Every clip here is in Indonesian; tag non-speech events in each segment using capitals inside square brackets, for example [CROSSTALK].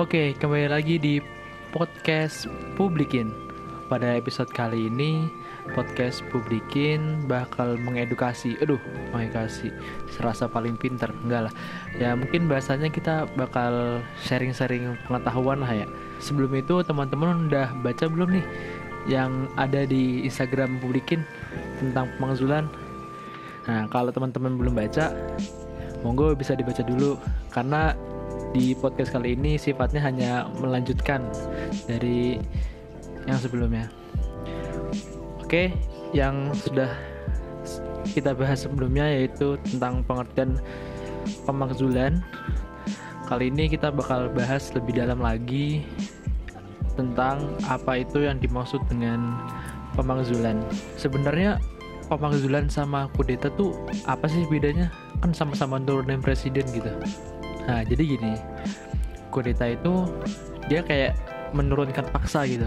Oke, kembali lagi di podcast Publikin. Pada episode kali ini, podcast Publikin bakal mengedukasi. Aduh, mengedukasi. Serasa paling pinter, enggak lah. Ya mungkin bahasanya kita bakal sharing-sharing pengetahuan lah ya. Sebelum itu teman-teman udah baca belum nih yang ada di Instagram Publikin tentang pemangzulan? Nah, kalau teman-teman belum baca, monggo bisa dibaca dulu karena di podcast kali ini sifatnya hanya melanjutkan dari yang sebelumnya. Oke, yang sudah kita bahas sebelumnya yaitu tentang pengertian pemakzulan. Kali ini kita bakal bahas lebih dalam lagi tentang apa itu yang dimaksud dengan pemakzulan. Sebenarnya pemakzulan sama kudeta tuh apa sih bedanya? Kan sama-sama turunin presiden gitu. Nah, jadi gini, kudeta itu dia kayak menurunkan paksa gitu.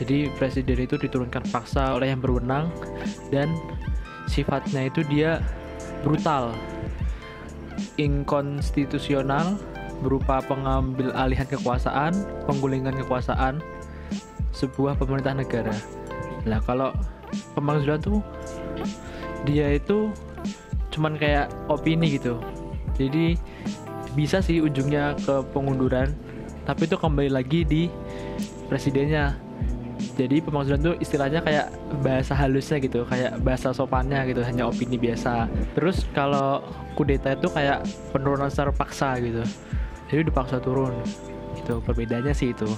Jadi presiden itu diturunkan paksa oleh yang berwenang dan sifatnya itu dia brutal, inkonstitusional, berupa pengambil alihan kekuasaan, penggulingan kekuasaan sebuah pemerintah negara. Nah, kalau pemakzulan tuh dia itu cuman kayak opini gitu. Jadi bisa sih ujungnya ke pengunduran tapi itu kembali lagi di presidennya. Jadi pemakzulan itu istilahnya kayak bahasa halusnya gitu kayak bahasa sopannya gitu hanya opini biasa. Terus kalau kudeta itu kayak penurunan secara paksa gitu. Jadi dipaksa turun gitu perbedaannya sih itu.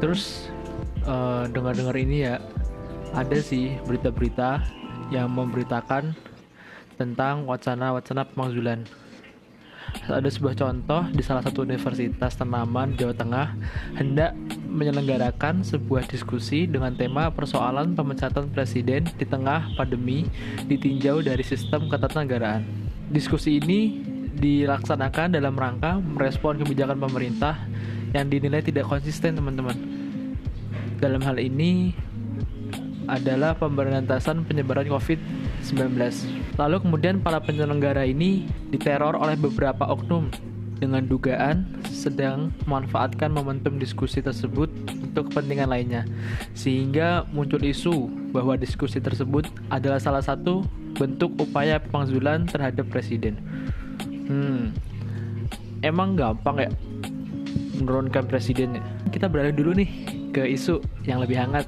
Terus uh, dengar-dengar ini ya ada sih berita-berita yang memberitakan tentang wacana-wacana pemakzulan ada sebuah contoh di salah satu universitas tanaman Jawa Tengah hendak menyelenggarakan sebuah diskusi dengan tema persoalan pemecatan presiden di tengah pandemi ditinjau dari sistem ketatanegaraan. Diskusi ini dilaksanakan dalam rangka merespon kebijakan pemerintah yang dinilai tidak konsisten, teman-teman. Dalam hal ini adalah pemberantasan penyebaran COVID-19. Lalu kemudian para penyelenggara ini diteror oleh beberapa oknum dengan dugaan sedang memanfaatkan momentum diskusi tersebut untuk kepentingan lainnya. Sehingga muncul isu bahwa diskusi tersebut adalah salah satu bentuk upaya pemangzulan terhadap presiden. Hmm, emang gampang ya menurunkan presidennya. Kita beralih dulu nih ke isu yang lebih hangat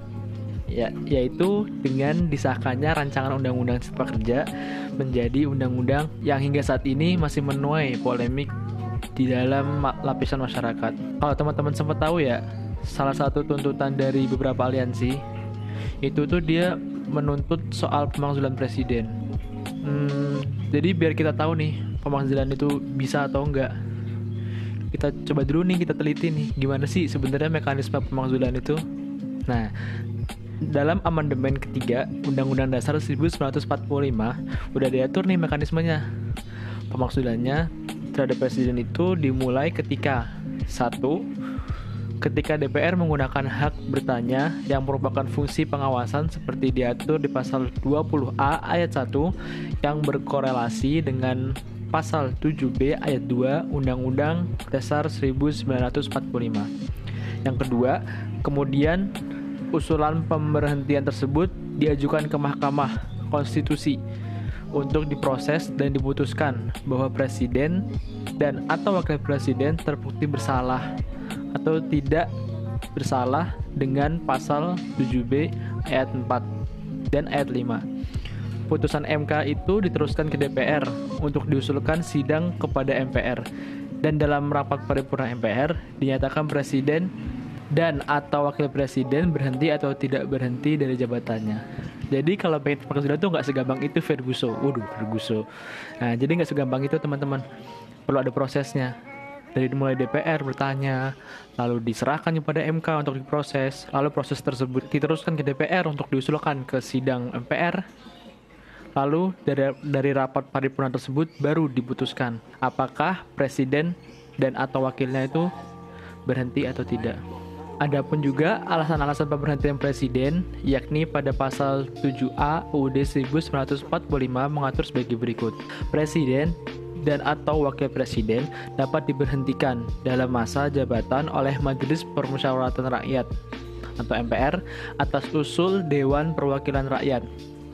ya yaitu dengan disahkannya rancangan undang-undang cipta kerja menjadi undang-undang yang hingga saat ini masih menuai polemik di dalam lapisan masyarakat. Kalau teman-teman sempat tahu ya, salah satu tuntutan dari beberapa aliansi itu tuh dia menuntut soal pemakzulan presiden. Hmm, jadi biar kita tahu nih pemakzulan itu bisa atau enggak. Kita coba dulu nih kita teliti nih gimana sih sebenarnya mekanisme pemakzulan itu. Nah, dalam amandemen ketiga Undang-Undang Dasar 1945 udah diatur nih mekanismenya. Pemaksudannya terhadap presiden itu dimulai ketika satu ketika DPR menggunakan hak bertanya yang merupakan fungsi pengawasan seperti diatur di pasal 20A ayat 1 yang berkorelasi dengan pasal 7B ayat 2 Undang-Undang Dasar 1945. Yang kedua, kemudian usulan pemberhentian tersebut diajukan ke Mahkamah Konstitusi untuk diproses dan diputuskan bahwa presiden dan atau wakil presiden terbukti bersalah atau tidak bersalah dengan pasal 7B ayat 4 dan ayat 5. Putusan MK itu diteruskan ke DPR untuk diusulkan sidang kepada MPR dan dalam rapat paripurna MPR dinyatakan presiden dan atau wakil presiden berhenti atau tidak berhenti dari jabatannya. Jadi kalau pengen presiden itu nggak segampang itu Ferguson. Waduh Ferguson. Nah jadi nggak segampang itu teman-teman. Perlu ada prosesnya. Dari mulai DPR bertanya, lalu diserahkan kepada MK untuk diproses, lalu proses tersebut diteruskan ke DPR untuk diusulkan ke sidang MPR, lalu dari dari rapat paripurna tersebut baru diputuskan apakah presiden dan atau wakilnya itu berhenti atau tidak. Adapun juga alasan-alasan pemberhentian presiden, yakni pada pasal 7A UUD 1945 mengatur sebagai berikut. Presiden dan atau wakil presiden dapat diberhentikan dalam masa jabatan oleh Majelis Permusyawaratan Rakyat atau MPR atas usul Dewan Perwakilan Rakyat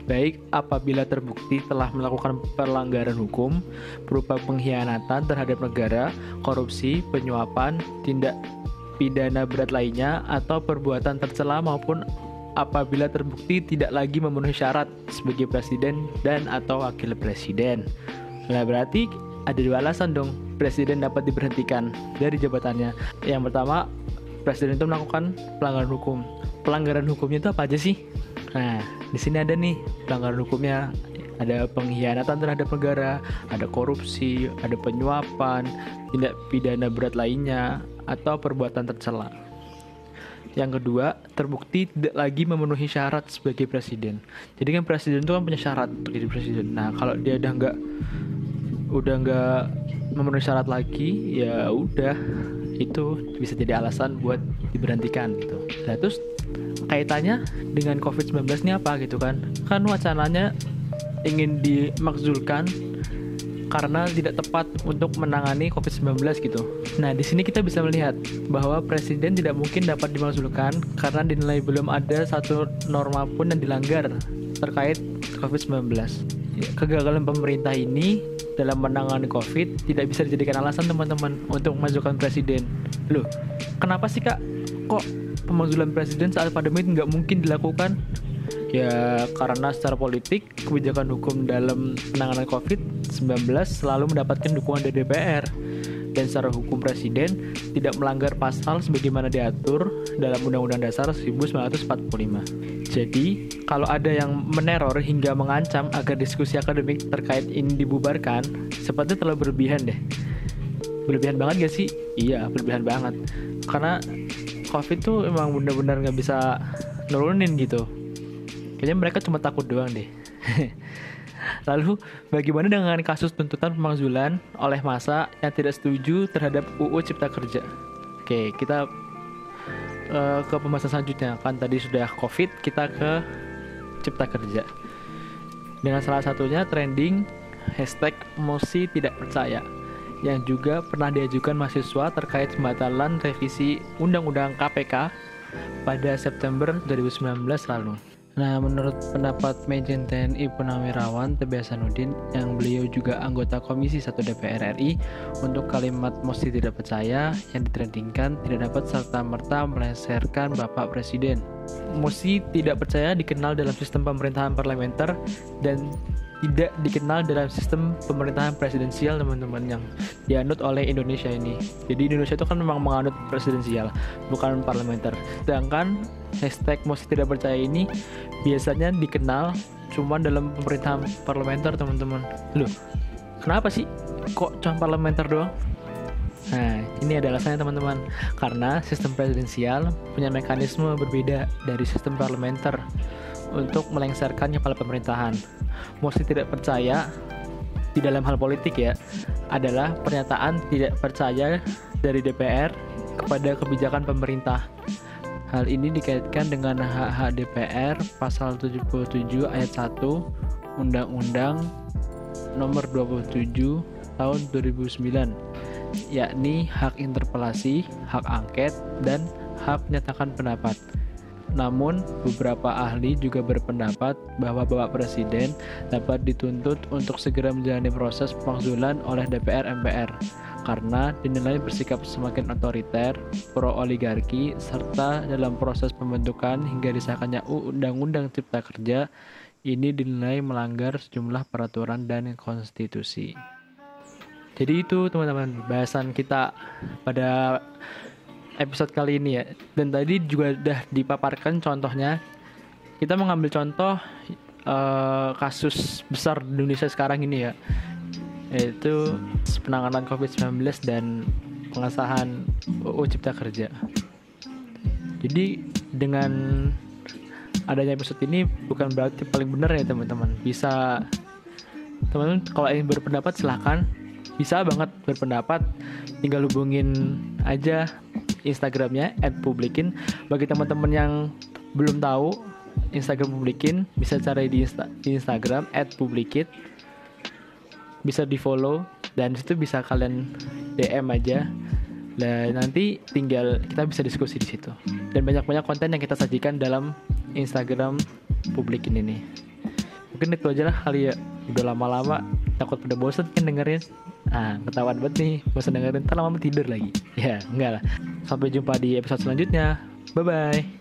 baik apabila terbukti telah melakukan pelanggaran hukum berupa pengkhianatan terhadap negara, korupsi, penyuapan, tindak pidana berat lainnya atau perbuatan tercela maupun apabila terbukti tidak lagi memenuhi syarat sebagai presiden dan atau wakil presiden. Nah berarti ada dua alasan dong presiden dapat diberhentikan dari jabatannya. Yang pertama, presiden itu melakukan pelanggaran hukum. Pelanggaran hukumnya itu apa aja sih? Nah, di sini ada nih pelanggaran hukumnya. Ada pengkhianatan terhadap negara, ada korupsi, ada penyuapan, tindak pidana berat lainnya, atau perbuatan tercela. Yang kedua, terbukti tidak lagi memenuhi syarat sebagai presiden. Jadi kan presiden itu kan punya syarat untuk jadi presiden. Nah, kalau dia udah nggak udah nggak memenuhi syarat lagi ya udah itu bisa jadi alasan buat diberhentikan gitu nah terus kaitannya dengan COVID-19 ini apa gitu kan kan wacananya ingin dimakzulkan karena tidak tepat untuk menangani COVID-19 gitu. Nah, di sini kita bisa melihat bahwa presiden tidak mungkin dapat dimakzulkan karena dinilai belum ada satu norma pun yang dilanggar terkait COVID-19. Kegagalan pemerintah ini dalam menangani COVID tidak bisa dijadikan alasan teman-teman untuk memajukan presiden. Loh, kenapa sih kak? Kok pemakzulan presiden saat pandemi nggak mungkin dilakukan? Ya karena secara politik kebijakan hukum dalam penanganan COVID-19 selalu mendapatkan dukungan dari DPR dan secara hukum presiden tidak melanggar pasal sebagaimana diatur dalam Undang-Undang Dasar 1945. Jadi, kalau ada yang meneror hingga mengancam agar diskusi akademik terkait ini dibubarkan, sepertinya terlalu berlebihan deh. Berlebihan banget gak sih? Iya, berlebihan banget. Karena COVID tuh emang bener-bener nggak bisa nurunin gitu. Kayaknya mereka cuma takut doang deh. [LAUGHS] Lalu, bagaimana dengan kasus tuntutan pemakzulan oleh masa yang tidak setuju terhadap UU Cipta Kerja? Oke, kita uh, ke pembahasan selanjutnya. Kan tadi sudah COVID, kita ke Cipta Kerja. Dengan salah satunya trending hashtag mosi tidak percaya yang juga pernah diajukan mahasiswa terkait pembatalan revisi Undang-Undang KPK pada September 2019 lalu. Nah, menurut pendapat Majen TNI Punawirawan Tebe Hasanuddin yang beliau juga anggota Komisi 1 DPR RI untuk kalimat mosi tidak percaya yang ditrendingkan tidak dapat serta-merta meleserkan Bapak Presiden. Mosi tidak percaya dikenal dalam sistem pemerintahan parlementer dan tidak dikenal dalam sistem pemerintahan presidensial teman-teman yang dianut oleh Indonesia ini. Jadi Indonesia itu kan memang menganut presidensial, bukan parlementer. Sedangkan hashtag mosi tidak percaya ini biasanya dikenal cuma dalam pemerintahan parlementer teman-teman. Loh, kenapa sih kok cuma parlementer doang? Nah, ini adalah alasannya teman-teman. Karena sistem presidensial punya mekanisme berbeda dari sistem parlementer untuk melengsarkan kepala pemerintahan. Mosi tidak percaya di dalam hal politik ya adalah pernyataan tidak percaya dari DPR kepada kebijakan pemerintah. Hal ini dikaitkan dengan hak-hak DPR pasal 77 ayat 1 Undang-Undang nomor 27 tahun 2009 yakni hak interpelasi, hak angket, dan hak menyatakan pendapat. Namun, beberapa ahli juga berpendapat bahwa Bapak Presiden dapat dituntut untuk segera menjalani proses pemakzulan oleh DPR MPR karena dinilai bersikap semakin otoriter, pro-oligarki, serta dalam proses pembentukan hingga disahkannya Undang-Undang Cipta Kerja ini dinilai melanggar sejumlah peraturan dan konstitusi. Jadi itu teman-teman bahasan kita pada episode kali ini ya. Dan tadi juga udah dipaparkan contohnya. Kita mengambil contoh uh, kasus besar di Indonesia sekarang ini ya. Yaitu penanganan COVID-19 dan pengesahan UU Cipta Kerja. Jadi dengan adanya episode ini bukan berarti paling benar ya teman-teman. Bisa teman-teman kalau ingin berpendapat silahkan bisa banget berpendapat tinggal hubungin aja Instagramnya @publikin. Bagi teman-teman yang belum tahu Instagram publikin bisa cari di, Insta di Instagram @publikit. Bisa di follow dan situ bisa kalian DM aja. Dan nanti tinggal kita bisa diskusi di situ. Dan banyak-banyak konten yang kita sajikan dalam Instagram publik ini. Mungkin itu aja lah kali ya. Udah lama-lama takut pada bosen kan dengerin ah ketahuan banget nih bosan dengerin. Ntar lama tidur lagi. Ya enggak lah. Sampai jumpa di episode selanjutnya. Bye bye